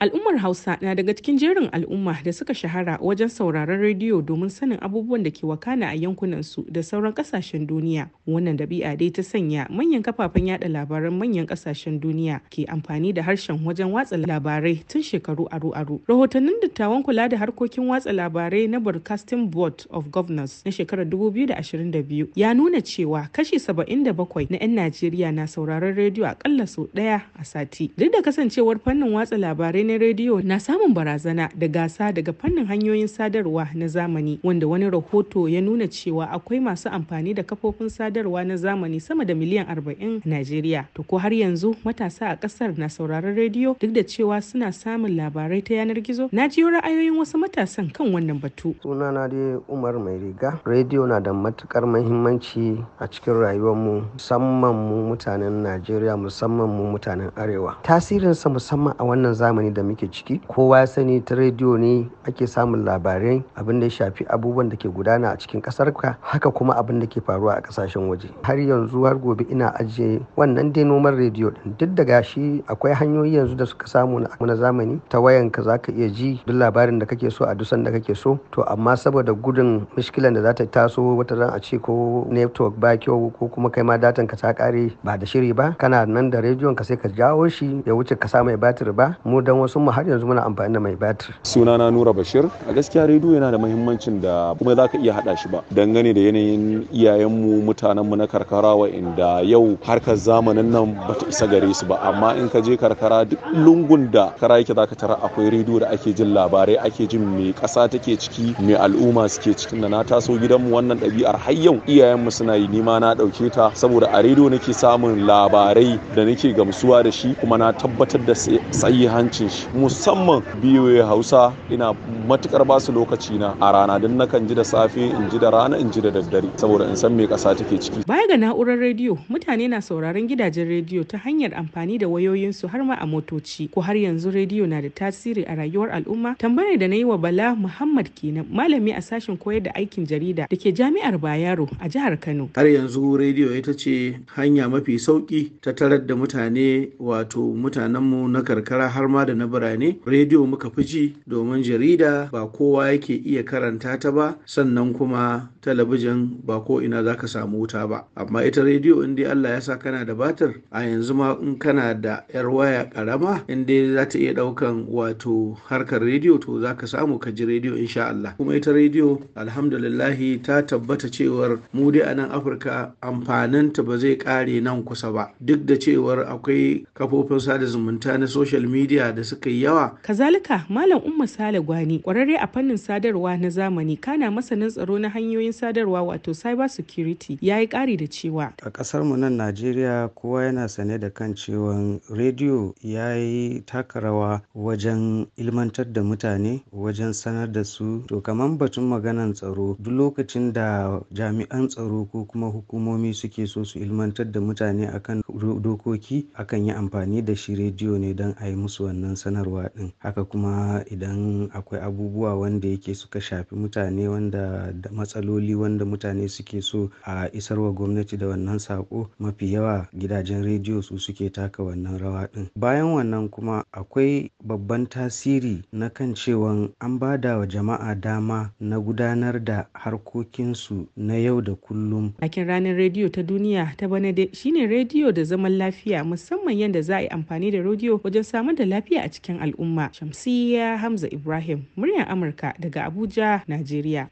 Al'ummar Hausa na daga cikin jerin al'umma da suka shahara wajen sauraron rediyo domin sanin abubuwan da ke wakana a yankunansu da sauran ƙasashen duniya. Wannan dabi'a dai ta sanya manyan kafafen yada labaran manyan ƙasashen duniya ke amfani da harshen wajen watsa labarai tun shekaru aru-aru. Rahotannin dattawan kula da harkokin watsa labarai na Broadcasting Board of Governors na shekarar 2022 ya nuna cewa kashi 77 na 'yan Najeriya na sauraron rediyo akalla sau ɗaya a sati. Duk da kasancewar fannin watsa labarai na rediyo na samun barazana da gasa daga fannin hanyoyin sadarwa na zamani wanda wani rahoto ya nuna cewa akwai masu amfani da kafofin sadarwa na zamani sama da miliyan 40 a Najeriya. To ko har yanzu matasa a ƙasar na sauraron rediyo duk da cewa suna samun labarai ta yanar gizo? Na jiyo ra'ayoyin wasu matasan kan wannan batu. Sunana dai Umar Mai Riga. Rediyo na da matuƙar muhimmanci a cikin rayuwarmu musamman mu mutanen Najeriya musamman mu mutanen Arewa. Tasirinsa musamman a wannan zamani da muke ciki. Kowa ya sani ta rediyo ne ake samun labarai abin da ya shafi abubuwan da ke gudana a cikin ƙasar ka haka kuma abin da ke faruwa a ƙasashen waje. Har yanzu har gobe ina ajiye wannan dai noman rediyo din duk da gashi akwai hanyoyi yanzu da suka samu na zamani ta wayan ka zaka iya ji duk labarin da kake so a dusan da kake so. To amma saboda gudun mishkilan da za ta taso wata ran a ce ko network ba kyau ko kuma kai ma datan ka ta kare ba da shiri ba kana nan da rediyon ka sai ka jawo shi ya wuce ka sa mai batir ba. Mu dan wasu mu har yanzu muna amfani da mai batir. Sunana Nura Bashir. A gaskiya rediyo yana da muhimmancin da kuma za ka iya haɗa shi ba. Dangane da yanayin iyayenmu mutanenmu na karkara inda yau harkar zamanin nan ba ta isa gare su ba amma in ka je karkara duk lungun da kara yake za ka tara akwai rediyo da ake jin labarai ake jin me ƙasa take ciki me al'umma suke cikin da na taso gidanmu wannan ɗabi'ar har yau iyayenmu suna yi nima na ɗauke ta saboda a rediyo nake samun labarai da nake gamsuwa da shi kuma na tabbatar da hancin shi musamman biyoyi hausa ina matuƙar ba su lokaci na a rana. Don nakan ji da safe in ji da rana in ji da daddare saboda in san me kasa take ciki. Baya ga na'urar rediyo mutane na sauraron gidajen rediyo ta hanyar amfani da wayoyinsu har ma a motoci. Ko har yanzu rediyo na da tasiri a rayuwar al'umma? Tambayar da na yi wa bala muhammad kenan malami a sashen koyar da aikin jarida da ke jami'ar bayero a jihar kano. Har yanzu rediyo ita ce hanya mafi sauƙi ta tarar da mutane wato mutanenmu na karkara har ma da na birane. Rediyo muka fi ji domin jarida ba kowa yake iya karanta ta ba sannan kuma talabijin ba ko ina za ka samu wuta ba. Amma ita rediyo in dai Allah ya sa kana da batir a yanzu ma in kana da yar waya karama in dai za ta iya ɗaukan wato harkar rediyo to za ka samu ka ji rediyo insha Allah. Kuma ita rediyo alhamdulillahi ta tabbata cewar mu dai a nan Afirka amfaninta ba zai kare nan kusa ba. Duk da cewar akwai kafofin sada zumunta na social media da suka yi yawa. Kazalika Malam Umma Sale Gwani kwararre a fannin sadarwa na zamani kana masanin tsaro na hanyoyin sadarwa wato cyber security ya yi ƙari da cewa. A ƙasar mu nan Najeriya kowa yana sane da kan cewa rediyo ya yi taka rawa wajen ilmantar da mutane wajen sanar da su to kamar batun maganan tsaro duk lokacin da jami'an tsaro ko kuma hukumomi suke so su ilmantar da mutane akan dokoki akan yi amfani da shi rediyo ne don a yi musu wannan sanarwa din haka kuma idan akwai abubuwa wanda yake suka shafi mutane wanda da matsaloli wanda mutane suke so a isarwa gwamnati da wannan sako mafi yawa gidajen rediyo su suke taka wannan rawa din bayan wannan kuma akwai babban tasiri na kan cewan an ba da wa jama'a dama na gudanar da harkokinsu na yau da kullum. Akin ranar rediyo ta duniya ta bana shine rediyo da zaman lafiya musamman yadda za a yi amfani da rediyo wajen samar da lafiya a cikin al'umma. Shamsiyya Hamza Ibrahim, muryar Amurka daga Abuja, Najeriya.